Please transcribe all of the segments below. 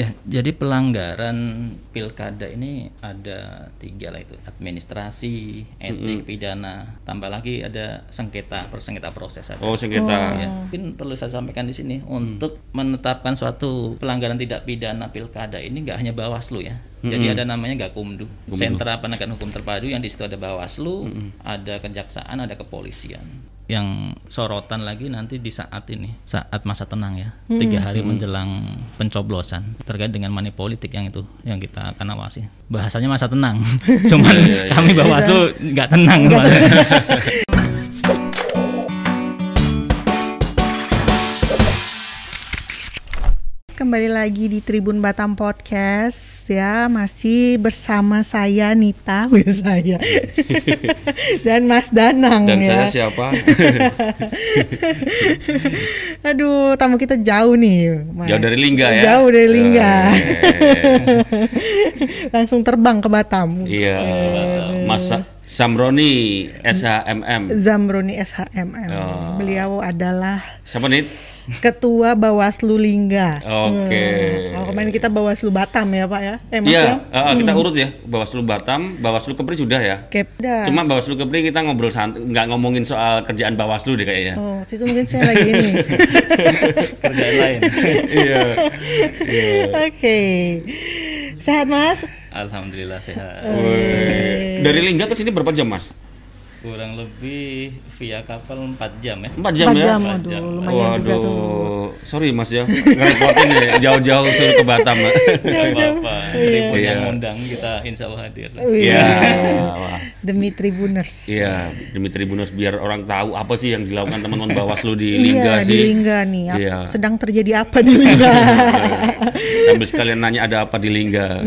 Ya, jadi pelanggaran pilkada ini ada tiga lah itu administrasi, etik, pidana, tambah lagi ada sengketa, persengketa proses ada. Oh, sengketa. Ya, mungkin perlu saya sampaikan di sini untuk menetapkan suatu pelanggaran tidak pidana pilkada ini nggak hanya Bawaslu ya. Jadi ada namanya Gakumdu, Sentra Penegakan Hukum Terpadu yang di situ ada Bawaslu, ada Kejaksaan, ada Kepolisian. Yang sorotan lagi nanti di saat ini, saat masa tenang ya, tiga hari menjelang pencoblosan. Terkait dengan money politik yang itu yang kita akan awasi. Bahasanya masa tenang, cuman kami Bawaslu nggak tenang. Mas. Kembali lagi di Tribun Batam Podcast ya masih bersama saya Nita saya dan Mas Danang Dan ya. saya siapa? Aduh tamu kita jauh nih Mas. Jauh dari Lingga ya? Jauh dari Lingga. Eh, Langsung terbang ke Batam. Iya, Mas Sa- Samroni SHMM. Zamroni SHMM. Oh. Beliau adalah Siapa nih? Ketua Bawaslu Lingga. Oke. Hmm. Oh, kemarin kita Bawaslu Batam ya Pak ya? Eh Iya, ya? eh, kita urut ya. Bawaslu Batam, Bawaslu Kepri sudah ya. Kepda. Cuma Bawaslu Kepri kita ngobrol santai, nggak ngomongin soal kerjaan Bawaslu deh kayaknya. Oh, itu mungkin saya lagi ini. Kerjaan lain. Iya. Iya. Oke. Sehat Mas? Alhamdulillah sehat. Dari Lingga ke sini berapa jam, Mas? Kurang lebih via kapal 4 jam ya. 4 jam Empat ya? jam, Empat aduh, jam. lumayan juga tuh. Waduh, sorry Mas ya, ngerepotin ya, jauh-jauh suruh ke Batam. Gak apa-apa. Tribun Iya. yang undang kita insya Allah hadir. Iya. Wah. Demi Tribuners. Iya, demi Tribunus biar orang tahu apa sih yang dilakukan teman-teman Bawaslu di iya, Lingga di sih. Lingga nih. Iya. Sedang terjadi apa di Lingga? Sambil sekalian nanya ada apa di Lingga.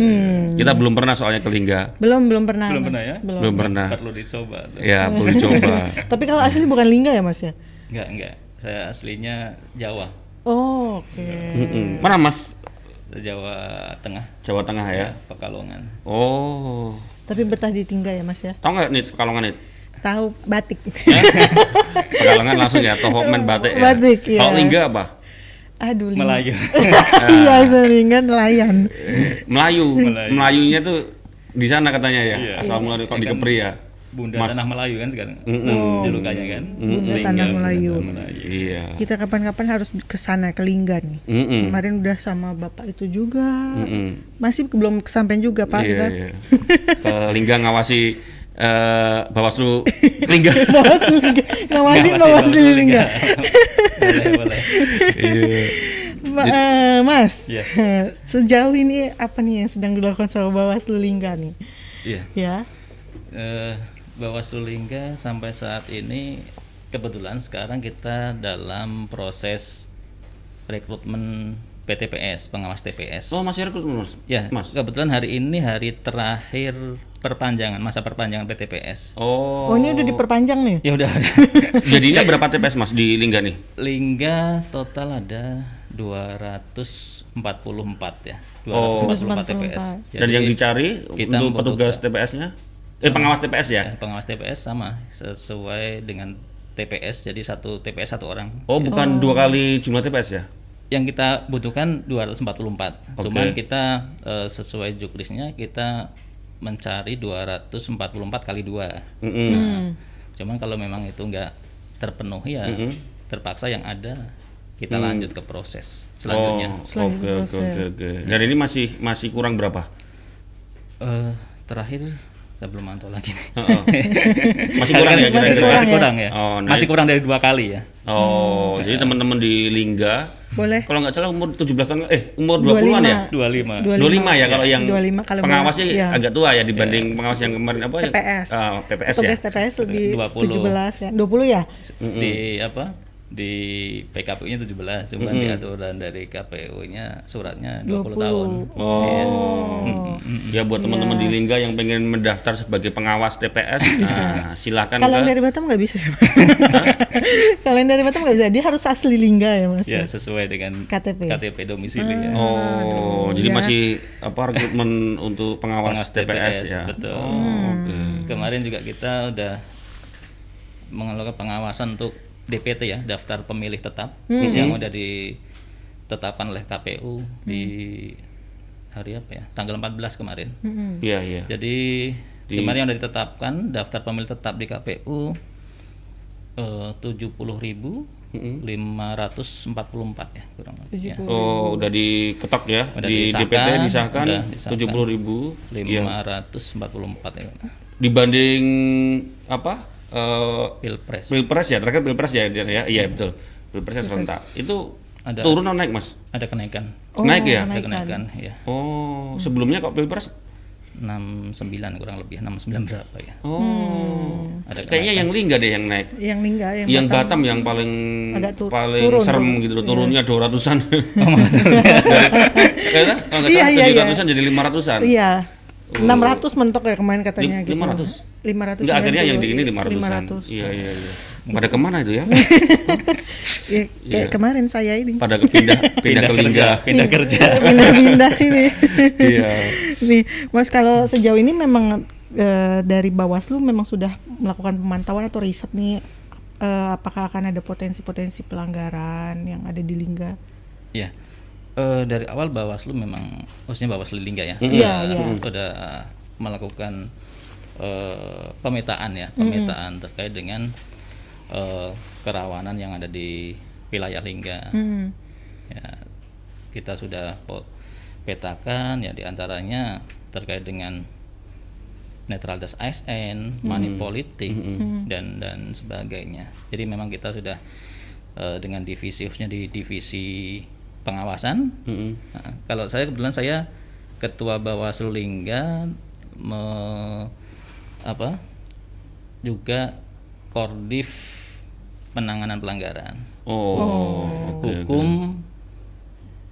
Kita belum pernah soalnya ke Lingga. belum, belum pernah. Belum Mas. pernah ya? Belum. Belum pernah. Perlu dicoba. tuh. Ya, perlu coba. Tapi kalau asli bukan Lingga ya Mas ya? Enggak, enggak. Saya aslinya Jawa. Oh, oke. Mm-mm. Mana Mas? Jawa Tengah, Jawa Tengah ya. Pekalongan. Oh. Tapi betah di Tingga ya Mas ya? Tahu nggak nih Pekalongan nih? Tahu batik. Pekalongan langsung ya, Men Batik ya. Batik, iya. Kalau Lingga apa? Aduh, Lingga. Melayu. Iya, Lingga nelayan. Melayu. Melayu. Melayunya tuh di sana katanya ya. Iya. Asal mulai kok di Kepri ya. Bunda Mas- Tanah Melayu kan sekarang. Mm-mm. Julukannya kan. Bunda Lingga, Tanah Bunda Melayu. Tanah Melayu. Iya. Kita kapan-kapan harus ke sana ke Lingga nih. Mm-mm. Kemarin udah sama Bapak itu juga. Mm-mm. Masih belum kesampaian juga Pak Iya, kita. iya. Ke Lingga ngawasi eh Bawaslu Lingga. Bawaslu Lingga. Ngawasin Bawaslu Lingga. boleh, boleh. Iya. Ma- eh, Mas, Iya. sejauh ini apa nih yang sedang dilakukan sama Bawaslu Lingga nih? Iya. Ya, Eh, Bawaslu Lingga sampai saat ini kebetulan sekarang kita dalam proses rekrutmen PTPS, pengawas TPS. Oh, masih rekrutmen, Mas? Ya, Mas. kebetulan hari ini hari terakhir perpanjangan masa perpanjangan PTPS. Oh. oh, ini udah diperpanjang nih. Ya udah. Jadinya berapa TPS, Mas, di Lingga nih? Lingga total ada 244 ya. 244 Oh. TPS. Dan yang dicari kita untuk petugas TPS-nya? Eh, pengawas TPS ya? Ya, pengawas TPS sama sesuai dengan TPS jadi satu TPS satu orang. Oh, bukan dua kali jumlah TPS ya? Yang kita butuhkan 244. Oke. Cuman kita eh, sesuai jukrisnya kita mencari 244 kali dua. Mm-mm. Hmm. Cuman kalau memang itu nggak terpenuhi ya Mm-mm. terpaksa yang ada kita lanjut ke proses selanjutnya. Oh, oke, oke, oke, oke. Dan ini masih masih kurang berapa? Eh, terakhir saya belum mantau lagi. Heeh. Masih kurang ya Masih kira-kira? masih kurang ya. Oh, nah masih kurang dari dua kali ya. Oh, jadi teman-teman di Lingga Boleh. kalau nggak salah umur 17 tahun eh umur 20-an ya? 25. 25 ya kalau yang 25 kalau pengawas sih iya. agak tua ya dibanding pengawas yang kemarin apa ya? TPS. Ah, PPS ya. Petugas TPS lebih 20. 17 ya. 20 ya? Di apa? Di PKPU-nya 17, cuman di aturan dari KPU-nya suratnya 20, 20. tahun. Oh. Ya buat teman-teman di Lingga yang pengen mendaftar sebagai pengawas TPS, nah, silakan Kalau yang ke dari Batam nggak bisa ya? Kalau yang dari Batam nggak bisa. Dia harus asli Lingga ya Mas? Ya, sesuai dengan KTP. KTP domisili ya. Oh, jadi ya. masih apa rekrutmen untuk pengawas Pengawas TPS, TPS, ya. betul. Oh, oke. Kemarin juga kita udah melakukan pengawasan untuk DPT ya, daftar pemilih tetap yang udah ditetapkan oleh KPU di hari apa ya? Tanggal 14 kemarin. Iya, iya. Jadi Di- kemarin yang sudah ditetapkan daftar pemilih tetap di KPU eh, 70.544 ya kurang lebih. Ya. Oh, udah diketok ya Udah di disahkan, DPT disahkan tujuh puluh ribu 544 ya. dibanding apa eh, Pilpres. pilpres ya terakhir pilpres ya ya, ya iya betul. Pilpresnya serentak. Itu Ada- turun atau naik mas? Ada kenaikan. naik ya? Ada kenaikan ya. oh sebelumnya kok pilpres? 69 kurang lebih 69 berapa ya. oh Ada kayaknya yang lingga deh yang naik. Yang Lingga, yang, yang Batam, yang paling Agak tur- paling turun, serem turun. gitu loh turunnya dua ratusan. Iya, iya, iya. tujuh ratusan jadi lima ratusan. Iya. 600 mentok ya kemarin katanya gitu. 500? 500. Enggak akhirnya yang di ini lima ratusan 500. iya iya iya pada ke mana itu ya Ya, kayak kemarin saya ini. pada kepindah pindah ke lingga Pindah kerja. Pindah-pindah ini. iya Nih, Mas kalau sejauh ini memang eh, dari Bawaslu memang sudah melakukan pemantauan atau riset nih eh, apakah akan ada potensi-potensi pelanggaran yang ada di Lingga? Ya. Eh, dari awal Bawaslu memang khususnya Bawaslu Lingga ya. Iya, sudah- iya. Sudah melakukan eh, pemetaan ya, pemetaan terkait dengan eh, kerawanan yang ada di wilayah Lingga. Hmm. Ya, kita sudah petakan ya di antaranya terkait dengan netralitas ASN, money politik dan dan sebagainya. Jadi memang kita sudah eh, dengan divisi khususnya di divisi pengawasan. Mm-mm. Nah, kalau saya kebetulan saya ketua Bawaslu Lingga me- apa juga kordif penanganan pelanggaran oh, oke. hukum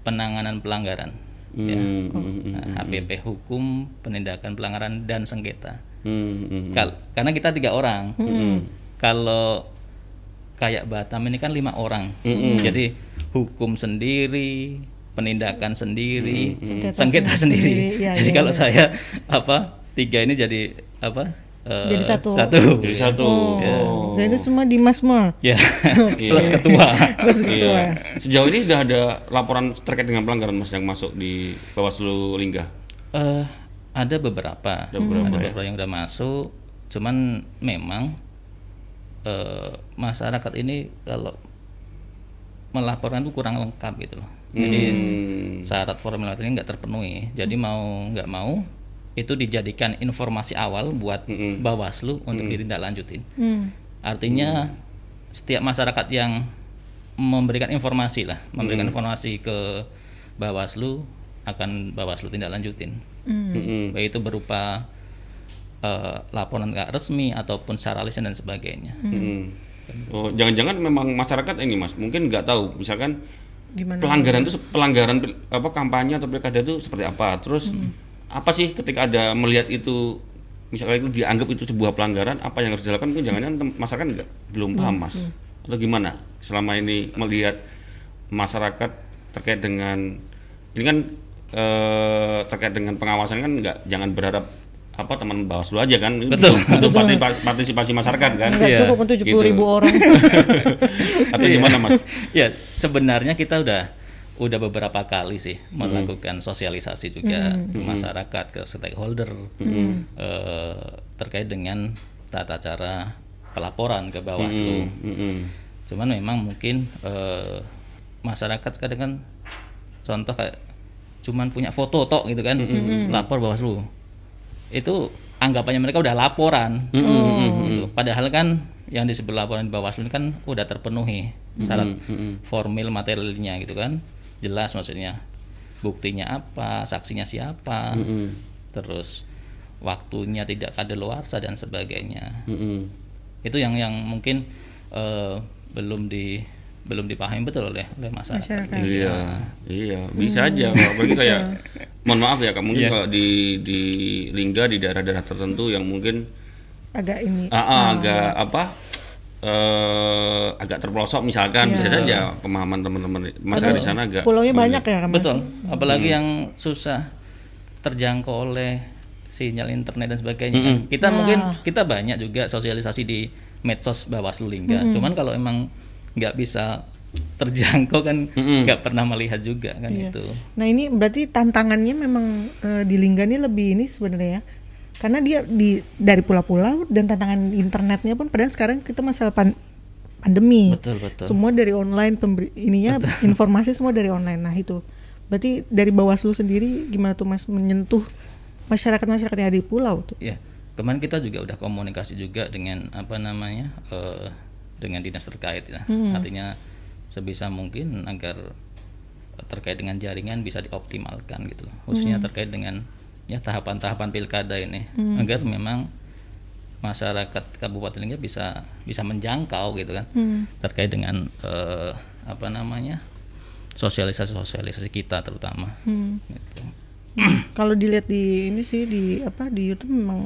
penanganan pelanggaran ya. Hmm, hmm, hmm, Nah, HPP hukum penindakan pelanggaran dan sengketa hmm, hmm. Kal- karena kita tiga orang kalau kayak Batam ini kan lima orang jadi hukum sendiri penindakan sendiri Sengketa sengketa, sendiri. sendiri, Ya, jadi ya, kalau ya. saya apa tiga ini jadi apa eh, Jadi satu. satu jadi satu oh. Dan itu semua di Mas semua. ya plus ketua Plus ketua. Iya. Sejauh ini sudah ada laporan terkait dengan pelanggaran mas yang masuk di Bawaslu Lingga. Eh, ada beberapa, ada beberapa, ya? beberapa yang udah masuk. Cuman memang eh, masyarakat ini kalau melaporkan itu kurang lengkap gitu loh. Jadi Hmm. syarat ini nggak terpenuhi. Jadi mau nggak mau itu dijadikan informasi awal buat Bawaslu untuk ditindaklanjutin. Hmm. Artinya setiap masyarakat yang memberikan informasi lah, memberikan informasi ke Bawaslu akan Bawaslu tindak lanjutin. Mm-mm. Baik itu berupa eh, laporan nggak resmi ataupun secara lisan dan sebagainya. Mm-mm. Oh, jangan-jangan memang masyarakat ini mas mungkin nggak tahu, misalkan Gimana? pelanggaran itu pelanggaran apa kampanye atau pilkada itu seperti apa? Terus apa sih ketika ada melihat itu misalkan itu dianggap itu sebuah pelanggaran, apa yang harus dilakukan? Mungkin jangan-jangan masyarakat nggak belum paham mas, atau gimana? Selama ini melihat masyarakat terkait dengan ini kan eh, terkait dengan pengawasan kan nggak jangan berharap apa teman Bawaslu aja kan Betul. partipa- partisipasi masyarakat kan Enggak Iya. cukup untuk 70 Gitu. ribu orang. atau gimana mas? ya sebenarnya kita udah udah beberapa kali sih melakukan sosialisasi juga ke masyarakat ke stakeholder eh, terkait dengan tata cara pelaporan ke Bawaslu. Mm-mm. Cuman memang mungkin eh, masyarakat kadang kan contoh kayak cuman punya foto tok gitu kan lapor Bawaslu. Itu anggapannya mereka udah laporan. Gitu. Padahal kan yang disebut laporan di Bawaslu kan udah terpenuhi syarat formil materialnya gitu kan. Jelas maksudnya. Buktinya apa, saksinya siapa. Terus waktunya tidak kadaluarsa dan sebagainya Mm-mm. itu yang yang mungkin eh, belum di belum dipahami betul oleh oleh masyarakat. Masyarakat. Iya, iya, bisa aja. Apalagi kayak, mohon maaf ya, Kak, mungkin Iya. kalau di di Lingga di daerah-daerah tertentu yang mungkin Agak ini. ah, ah, agak apa, eh agak terpelosok misalkan, bisa saja pemahaman teman-teman masyarakat di sana agak. Pulaunya banyak ya, Mas? Betul. Apalagi yang susah terjangkau oleh sinyal internet dan sebagainya. kan. Kita mungkin kita banyak juga sosialisasi di medsos Bawaslu Lingga. Cuman kalau emang nggak bisa terjangkau kan nggak pernah melihat juga kan Iya. itu. Nah ini berarti tantangannya memang eh, di Lingga ini lebih ini sebenarnya ya. Karena dia di dari pulau-pulau dan tantangan internetnya pun padahal sekarang kita masalah pan- pandemi. Betul betul. Semua dari online pemberi ininya informasi semua dari online. Nah itu. Berarti dari Bawaslu sendiri gimana tuh Mas menyentuh masyarakat-masyarakat yang ada di pulau tuh? Ya, kemarin kita juga udah komunikasi juga dengan apa namanya eh, dengan dinas terkait ya. Hmm. Artinya sebisa mungkin agar terkait dengan jaringan bisa dioptimalkan gitu loh. Khususnya Hmm. terkait dengan ya tahapan-tahapan pilkada ini agar memang masyarakat Kabupaten Lingga bisa bisa menjangkau gitu kan Hmm. terkait dengan eh, apa namanya sosialisasi-sosialisasi kita terutama Hmm. gitu. Kalau dilihat di ini sih di apa di YouTube memang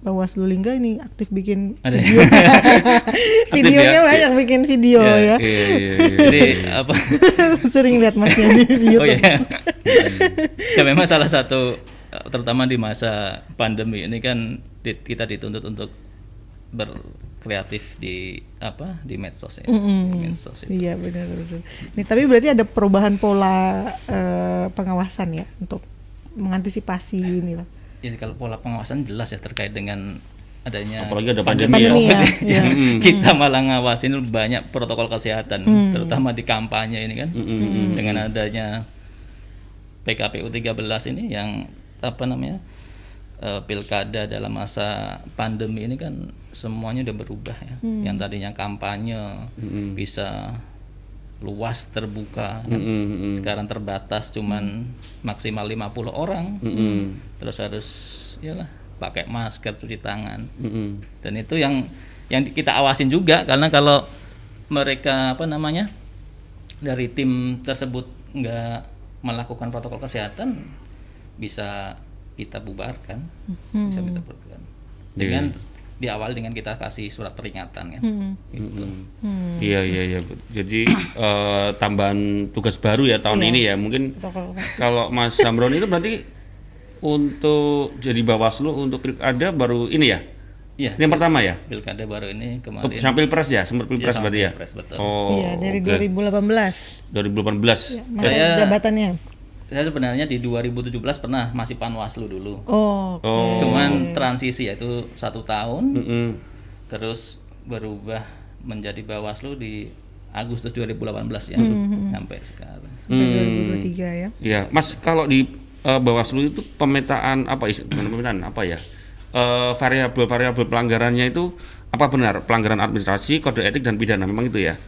Bawaslu Lingga ini aktif bikin Ada. video. Videonya ya? banyak bikin video ya. Ya, Iya, iya, iya. Jadi apa Sering lihat Masnya di YouTube. Oh iya. ya memang salah satu terutama di masa pandemi ini kan di- kita dituntut untuk berkreatif di apa di medsos ya. Mm-mm. Di medsos itu. Iya benar benar. Nih tapi berarti ada perubahan pola eh, pengawasan ya untuk mengantisipasi ini Jadi kalau pola pengawasan jelas ya terkait dengan adanya Apalagi ada pandemi, Pandemi ya, COVID ini. iya. Mm-mm. kita malah ngawasin banyak protokol kesehatan Hmm. terutama di kampanye ini kan Mm-mm. dengan adanya PKPU 13 ini yang apa namanya eh, pilkada dalam masa pandemi ini kan semuanya udah berubah ya Hmm. yang tadinya kampanye Mm-mm. bisa luas terbuka kan. Mm-mm, mm-mm. sekarang terbatas cuman maksimal 50 orang Mm-mm. terus harus ya lah pakai masker cuci tangan Mm-mm. dan itu yang yang kita awasin juga karena kalau mereka apa namanya dari tim tersebut nggak melakukan protokol kesehatan bisa kita bubarkan bisa kita bubarkan dengan diawali dengan kita kasih surat peringatan kan Hmm. Gitu. Hmm. Iya iya iya. Jadi eh, tambahan tugas baru ya tahun Iya. ini ya. Mungkin kalau Mas Samron itu berarti untuk jadi Bawaslu untuk pilkada baru ini ya. Iya. Ini yang pertama ya. pilkada baru ini Oh, kemarin sampai pilpres ya, sempat pilpres Iya, berarti ya. pilpres, betul. Oh. Iya dari oke. 2018 2018. ya, masa Saya- jabatannya. Saya sebenarnya di 2017 pernah masih panwaslu dulu Oh. Oh. cuman transisi yaitu satu tahun Mm-mm. terus berubah menjadi Bawaslu di Agustus 2018 ya sampai sekarang. Sampai Hmm. 2023 ya. Iya, Mas kalau di eh, Bawaslu itu pemetaan apa is- pemetaan apa ya? Eh, variabel-variabel pelanggarannya itu apa benar pelanggaran administrasi, kode etik dan pidana memang itu ya?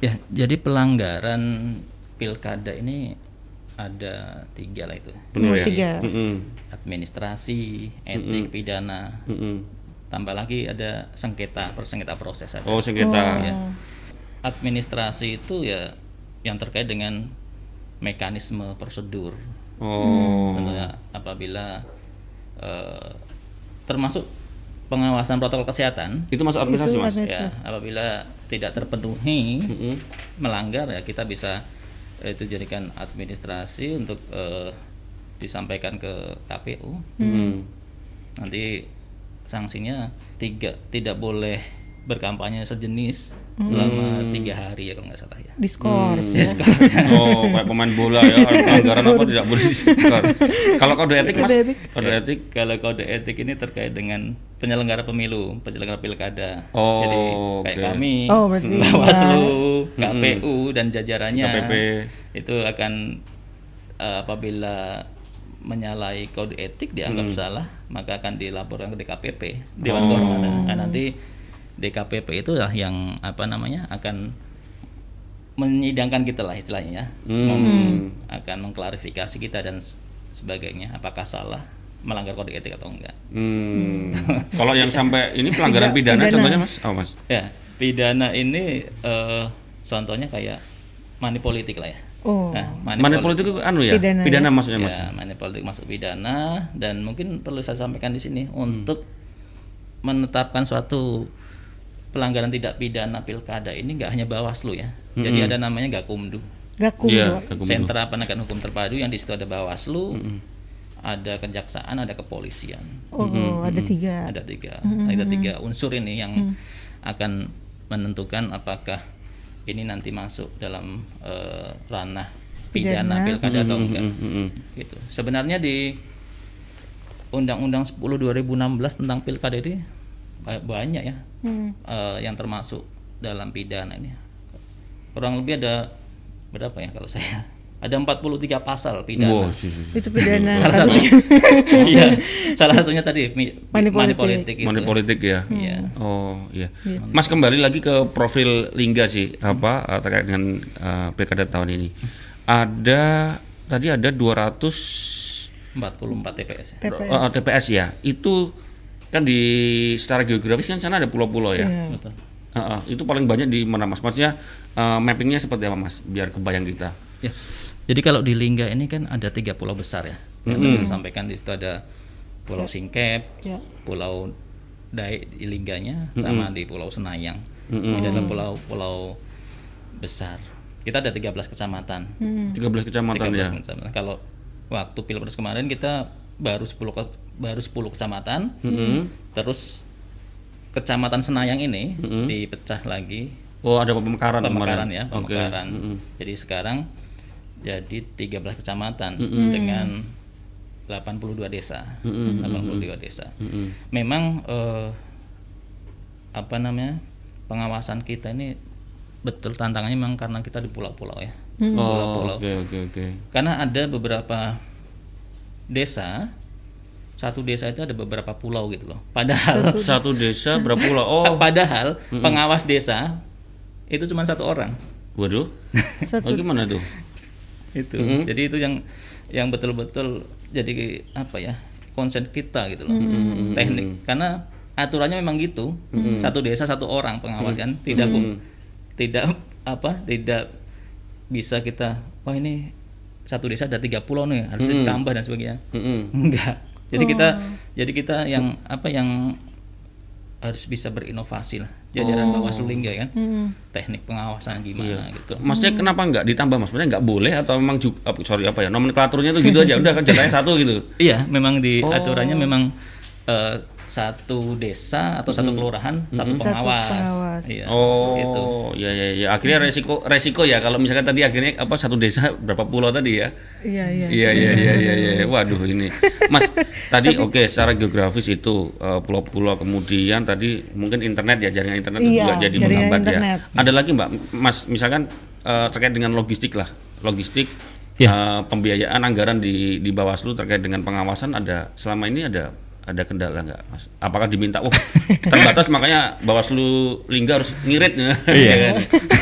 Ya, jadi pelanggaran pilkada ini ada tiga lah itu. Benar Hmm, ya? tiga. Administrasi, etik, pidana. Mm-mm. Tambah lagi ada sengketa, persengketa proses ada. Oh sengketa. Ya. Administrasi itu ya yang terkait dengan mekanisme prosedur. Oh. Contohnya apabila eh, termasuk pengawasan protokol kesehatan Itu masuk administrasi Itu mas? ya apabila tidak terpenuhi Mm-mm. melanggar ya kita bisa itu jadikan administrasi untuk eh, disampaikan ke KPU Mm. nanti sanksinya tiga tidak boleh berkampanye sejenis selama tiga hari ya kalau nggak salah ya Diskors ya. Diskors. Oh, kayak pemain bola ya, pelanggaran apa tidak boleh disekor. Kalau kode etik mas, Kode etik. kode etik. kalau kode etik ini terkait dengan penyelenggara pemilu penyelenggara pilkada Oh, jadi kayak oke. kami Oh, Bawaslu ya. KPU dan jajarannya KPP. itu akan eh, apabila menyalahi kode etik dianggap salah maka akan dilaporkan ke DKPP Dewan Oh. Kehormatan nah, nanti DKPP itulah yang apa namanya akan menyidangkan kita lah istilahnya ya Hmm. Mem- akan mengklarifikasi kita dan sebagainya apakah salah melanggar kode etik atau enggak Hmm. Kalau yang sampai ini pelanggaran pidana, pidana. contohnya mas? Oh mas. ya pidana ini eh, contohnya kayak money politik lah ya Oh. Nah, Money politik itu anu ya? Pidana Pidana, ya? maksudnya mas? ya, money politik masuk pidana dan mungkin perlu saya sampaikan di sini untuk menetapkan suatu pelanggaran tidak pidana pilkada ini nggak hanya Bawaslu ya. Jadi ada namanya Gakumdu. Gakum Iya, Dok. Gakumdu. Sentra Penegakan Hukum Terpadu yang di situ ada Bawaslu, ada kejaksaan, ada kepolisian. Oh, ada tiga. Ada tiga, ada tiga unsur ini yang akan menentukan apakah ini nanti masuk dalam eh, ranah Pidana. pidana pilkada atau Mm, enggak mm, mm, mm. gitu. Sebenarnya di Undang-Undang 10 2016 tentang pilkada ini ba- banyak ya Hmm. eh, yang termasuk dalam pidana ini. Kurang lebih ada berapa ya kalau saya? Ada 43 pasal pidana. Wow, sih, sih, sih. Itu pidana. salah satu iya, salah satunya tadi Money money politik. politik itu. Money politik ya. Iya. Oh iya. Mas kembali lagi ke profil Lingga sih apa eh, terkait dengan eh, pilkada tahun ini. Ada tadi ada 200 44 TPS. TPS. eh, TPS ya. Itu kan di secara geografis kan sana ada pulau-pulau ya. Betul. Eh, eh, itu paling banyak di mana Mas? Maksudnya eh, mappingnya seperti apa Mas? Biar kebayang kita. Ya. Jadi kalau di Lingga ini kan ada tiga pulau besar ya. Yang tadi saya sampaikan di situ ada Pulau Singkep, Ya. Pulau Dai di Lingganya, sama di Pulau Senayang. Ini adalah pulau-pulau besar. Kita ada 13 kecamatan. Hmm. 13 kecamatan 13 ya. kecamatan. Kalau waktu pilpres kemarin kita baru 10 ke- baru 10 kecamatan. Mm-mm. Terus kecamatan Senayang ini Mm-mm. dipecah lagi Oh, ada pemekaran pemekaran kemarin. ya, pemekaran. Mm-mm. Jadi sekarang jadi 13 kecamatan Hmm. dengan 82 desa. Mm-mm. 82 desa. Mm-mm. Memang eh, apa namanya? pengawasan kita ini betul tantangannya memang karena kita di pulau-pulau ya. Hmm. Oh, Pulau-pulau. oke oke oke. Karena ada beberapa desa satu desa itu ada beberapa pulau gitu loh. Padahal Satu desa berapa pulau? Oh, padahal pengawas desa itu cuma satu orang. waduh. Satu Oh, gimana tuh? Itu jadi itu yang yang betul-betul jadi apa ya konsen kita gitu loh. Teknik. Karena aturannya memang gitu. Satu desa satu orang pengawas kan. Tidak bu- tidak apa tidak bisa kita wah ini satu desa ada tiga pulau nih harus ditambah dan sebagainya. Mm-mm. enggak. Jadi kita jadi kita yang apa yang harus bisa berinovasi lah jajaran Bawaslu Lingga kan Hmm. teknik pengawasan gimana gitu Maksudnya kenapa nggak ditambah mas? Maksudnya nggak boleh atau memang juga, sorry apa ya nomenklaturnya tuh gitu aja udah kan jatahnya satu gitu. Iya, memang di Oh. aturannya memang eh, satu desa atau satu kelurahan satu Satu pengawas. pengawas. Iya. oh, Gitu. ya ya ya. Akhirnya resiko resiko ya kalau misalkan tadi akhirnya apa satu desa berapa pulau tadi ya? Iya, iya. Iya iya iya iya. iya. Waduh ini, Mas tadi oke secara geografis itu eh, pulau-pulau kemudian tadi mungkin internet ya jaringan internet itu Iya, juga jadi menghambat ya. Ada lagi Mbak, Mas misalkan eh, terkait dengan logistik lah, logistik Ya. eh, pembiayaan anggaran di di Bawaslu terkait dengan pengawasan ada selama ini ada ada kendala nggak Mas? Apakah diminta, oh terbatas makanya Bawaslu Lingga harus ngirit Iya.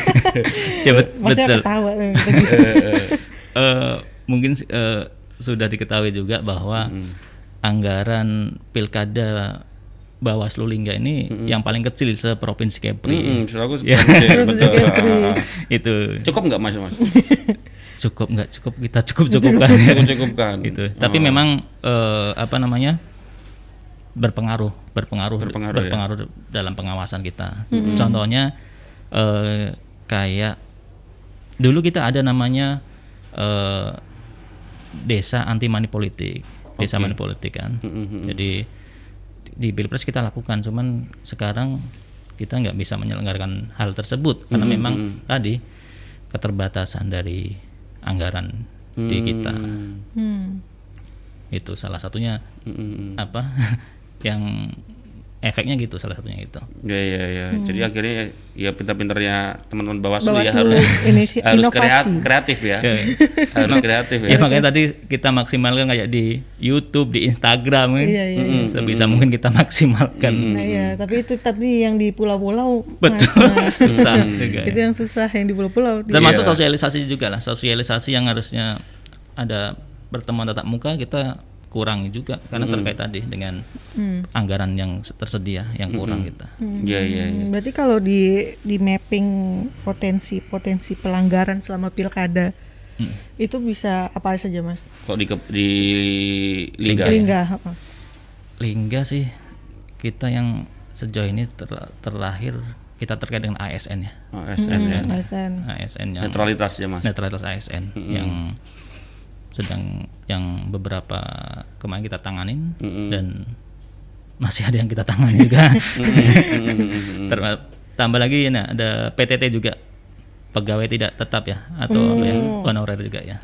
ya bet- Masnya betul. ketawa. Eh, mungkin eh, sudah diketahui juga bahwa anggaran pilkada Bawaslu Lingga ini yang paling kecil seprovinsi Kepri. Hmm, aku Ya. betul. Itu Cukup nggak Mas Mas? cukup nggak cukup kita cukup cukupkan. Cukup cukupkan. gitu. Tapi memang eh, apa namanya berpengaruh, berpengaruh, Berpengaruh, ya. dalam pengawasan kita. Contohnya eh, kayak dulu kita ada namanya eh, desa anti money politik, desa Oke. money politik kan. Mm-mm. Jadi di pilpres kita lakukan, cuman sekarang kita nggak bisa menyelenggarakan hal tersebut karena memang tadi keterbatasan dari anggaran di kita Hmm. itu salah satunya Mm-mm. apa yang efeknya gitu salah satunya itu Ya ya ya. Jadi akhirnya ya pintar-pintarnya teman-teman Bawaslu, ya Bawaslu harus inisi- harus inovasi. kreat- kreatif ya. Ya. harus kreatif ya. ya makanya tadi kita maksimalkan kayak di YouTube di Instagram kan. Iya, iya, iya. sebisa mungkin kita maksimalkan Nah, iya, tapi itu tapi yang di pulau-pulau betul Mas, susah juga itu yang susah yang di pulau-pulau. termasuk Iya. sosialisasi juga lah sosialisasi yang harusnya ada pertemuan tatap muka kita kurangi juga karena terkait tadi dengan Hmm. anggaran yang tersedia yang kurang kita Iya iya iya. Hmm, Berarti kalau di di mapping potensi potensi pelanggaran selama pilkada Hmm. itu bisa apa saja mas? Kok di di Lingga. ya? Lingga. heeh. Lingga sih kita yang sejauh ini ter- terlahir kita terkait dengan ASN ya Oh, SSN. Hmm, ASN. ASN yang Netralitas ya Mas. netralitas ASN yang sedang yang beberapa kemarin kita tanganin Mm-mm. dan masih ada yang kita tangani juga. Tambah lagi nah, ada PTT juga. Pegawai tidak tetap ya atau apa ya honorer juga ya.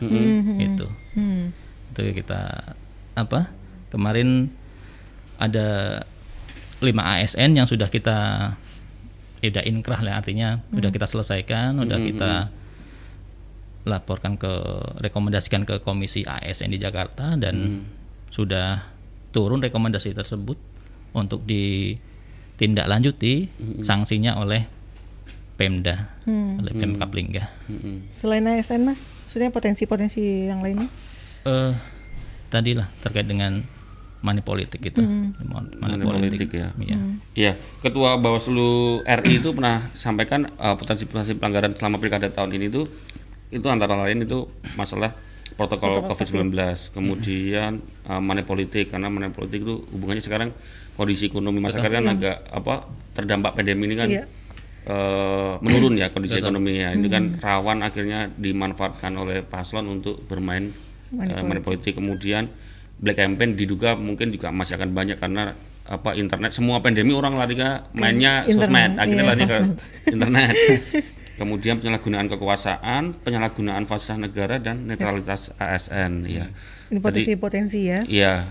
Itu Hmm. itu kita apa kemarin ada 5 ASN yang sudah kita ya udah inkrah lah artinya udah kita selesaikan udah kita laporkan ke rekomendasikan ke komisi ASN di Jakarta dan sudah turun rekomendasi tersebut untuk ditindaklanjuti sanksinya oleh Pemda oleh Pemkap Lingga. Mm-mm. Selain ASN mas, maksudnya potensi-potensi yang lainnya? eh tadi lah terkait dengan money politik itu. Money, Money politik ya. Iya. Iya, Ketua Bawaslu RI itu pernah sampaikan uh, potensi-potensi pelanggaran selama pilkada tahun ini itu itu antara lain itu masalah protokol COVID-19, kemudian uh, money politik karena money politik itu hubungannya sekarang kondisi ekonomi masyarakat kan agak apa terdampak pandemi ini kan Iya. eh, menurun ya kondisi ekonominya. Ini kan rawan akhirnya dimanfaatkan oleh paslon untuk bermain Money eh, money politik. Kemudian black campaign diduga mungkin juga masih akan banyak karena apa internet. Semua pandemi orang lari ke mainnya internet, sosmed. Akhirnya iya, lari ke internet kemudian penyalahgunaan kekuasaan penyalahgunaan fasilitas negara dan netralitas ASN ya Ini potensi-potensi ya. Iya,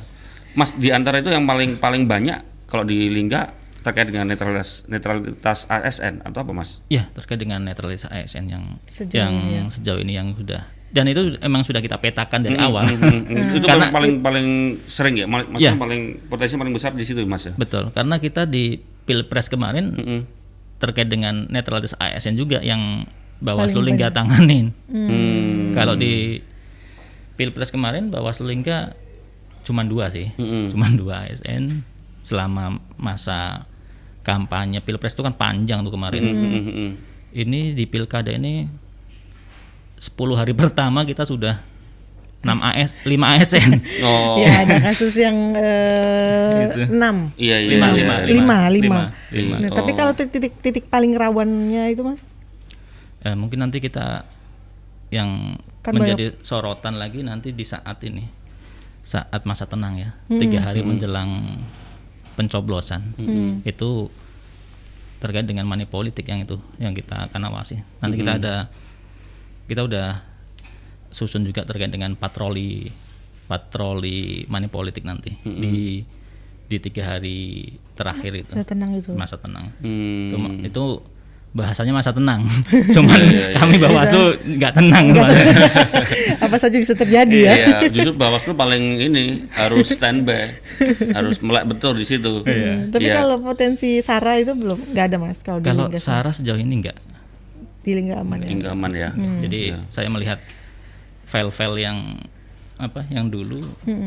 Mas di antara itu yang paling paling banyak kalau di Lingga terkait dengan netralitas netralitas ASN atau apa Mas? Ya, terkait dengan netralitas ASN yang Sejauh yang ini ya. sejauh ini yang sudah dan itu emang sudah kita petakan dari Hmm, awal. itu Karena- paling, paling sering ya, mal- maksudnya Iya. paling potensi paling besar di situ Mas ya. Betul, karena kita di Pilpres kemarin Mm-mm. Terkait dengan netralitas ASN juga yang Bawaslu Lingga tanganin. Hmm. Kalau di Pilpres kemarin Bawaslu Lingga cuma dua sih, Mm-mm. cuma dua ASN selama masa kampanye Pilpres itu kan panjang tuh kemarin. Mm-mm. Ini di pilkada ini 10 hari pertama kita sudah 6 AS 5 ASN. Oh, Ya ada kasus yang eh, Gitu. enam, iya iya. Lima, iya. lima, lima, lima. lima. Nah, Tapi Oh. kalau titik-titik paling rawannya itu mas, Eh, mungkin nanti kita yang Kan menjadi sorotan lagi nanti di saat ini saat masa tenang ya tiga hari menjelang pencoblosan itu terkait dengan money politik yang itu yang kita akan awasi nanti kita ada kita udah susun juga terkait dengan patroli patroli money politik nanti di di tiga hari terakhir itu saya tenang itu. masa tenang Hmm. itu, itu bahasanya masa tenang cuman kami Bawaslu nggak tenang kemarin. Apa saja bisa terjadi ya? Iya, justru Bawaslu paling ini harus standby, harus melek betul di situ. Hmm, Tapi Iya. kalau potensi Sarah itu belum nggak ada mas kalau di kalau Sarah sejauh ini nggak di Lingga aman ya. aman ya. jadi Iya. saya melihat file-file yang apa yang dulu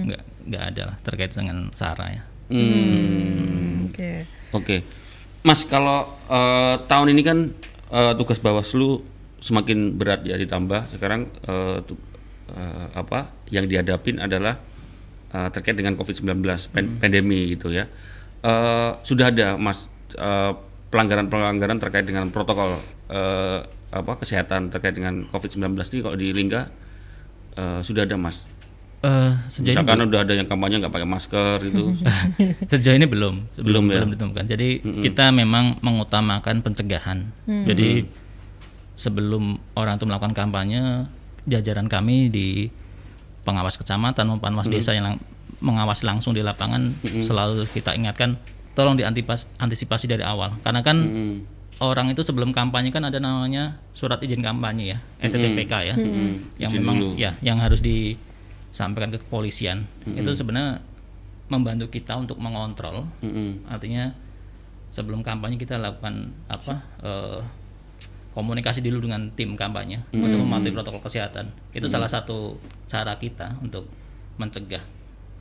nggak nggak ada lah terkait dengan Sarah ya. Hmm. Oke. Oke, Mas kalau eh, tahun ini kan eh, tugas Bawaslu semakin berat ya ditambah. Sekarang tu- eh, apa yang dihadapin adalah eh, terkait dengan COVID-19 pen- pandemi gitu ya. Eh, sudah ada Mas pelanggaran-pelanggaran terkait dengan protokol eh, apa kesehatan terkait dengan COVID-19 ini kalau di Lingga eh, sudah ada Mas. Eh, sejauh ini Misalkan udah ada yang kampanye nggak pakai masker itu. sejauh ini belum. Belum ya? belum ditemukan. Jadi kita memang mengutamakan pencegahan. Jadi sebelum orang itu melakukan kampanye jajaran kami di pengawas kecamatan maupun pengawas desa yang lang- mengawasi langsung di lapangan selalu kita ingatkan tolong diantipas antisipasi dari awal. Karena kan Hmm. Orang itu sebelum kampanye kan ada namanya surat izin kampanye ya STTPK ya yang Izin memang dulu. ya yang harus disampaikan ke kepolisian. Itu sebenarnya membantu kita untuk mengontrol. Mm-mm. artinya sebelum kampanye kita lakukan apa eh, komunikasi dulu dengan tim kampanye untuk mematuhi protokol kesehatan. Itu salah satu cara kita untuk mencegah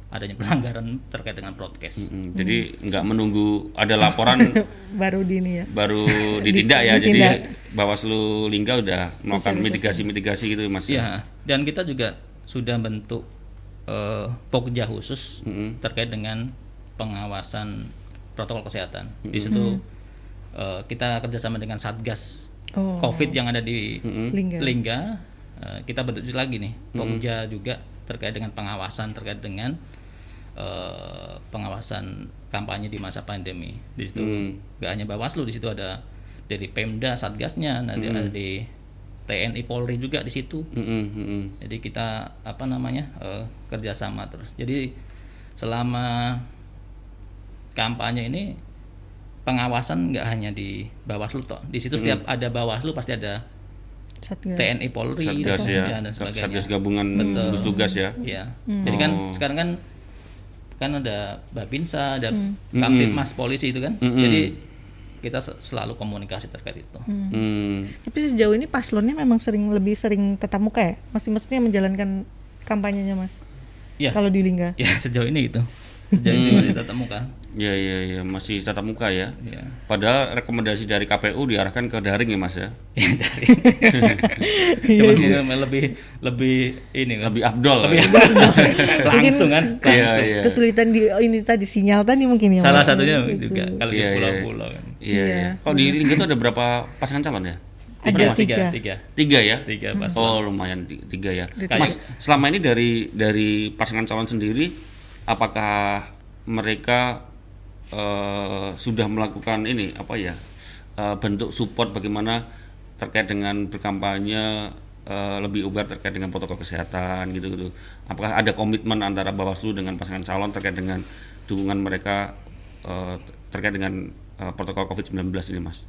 adanya pelanggaran terkait dengan broadcast Mm, Jadi nggak menunggu ada laporan Baru di ini ya. baru ditindak ya. Jadi. Bawaslu Lingga udah melakukan mitigasi-mitigasi gitu Mas. Ya, dan kita juga sudah bentuk eh, pokja khusus Mm-mm. terkait dengan pengawasan protokol kesehatan. Di situ eh, kita kerjasama dengan Satgas Oh. COVID yang ada di Lingga. Lingga. Eh, kita bentuk lagi nih pokja juga terkait dengan pengawasan terkait dengan eh, pengawasan kampanye di masa pandemi. Di situ Hmm. nggak hanya Bawaslu, di situ ada dari Pemda, Satgasnya, nanti ada di TNI Polri juga di situ. Mm-mm, mm-mm. Jadi kita apa namanya eh, kerjasama terus. Jadi selama kampanye ini pengawasan nggak hanya di Bawaslu toh. Di situ setiap ada Bawaslu pasti ada Satgas. TNI Polri Satgas dan- ya, dan sebagainya. Satgas gabungan Betul. gugus tugas ya. Iya. Jadi kan Oh. sekarang kan kan ada Babinsa, ada Hmm. Kamtipmas polisi itu kan. Mm-mm. Jadi kita se- selalu komunikasi terkait itu. Hmm. Tapi sejauh ini paslonnya memang sering lebih sering tatap muka ya? Masih maksudnya menjalankan kampanyenya mas? Ya. Kalau di Lingga? Ya sejauh ini gitu. Sejauh ini masih tatap muka. Ya ya ya masih tatap muka ya. Ya. Padahal rekomendasi dari KPU diarahkan ke daring ya Mas ya. Ya dari. Iya, Cuman lebih lebih ini kan. Lebih afdol. Lebih langsung kan. Iya, langsung. iya. Kesulitan di ini tadi sinyal tadi mungkin ya. Salah Mas? satunya Gitu. juga kalau di Iya, iya. pulau-pulau kan. Iya. Iya. iya. Kalau di Lingga itu ada berapa pasangan calon ya? Ada tiga. tiga. Tiga ya? Tiga pas. Oh lumayan ti- tiga ya. Mas selama ini dari dari pasangan calon sendiri, apakah mereka eh, sudah melakukan ini apa ya eh, bentuk support bagaimana terkait dengan berkampanye eh, lebih ubar terkait dengan protokol kesehatan gitu gitu. Apakah ada komitmen antara Bawaslu dengan pasangan calon terkait dengan dukungan mereka eh, terkait dengan eh, protokol COVID-19 ini, Mas?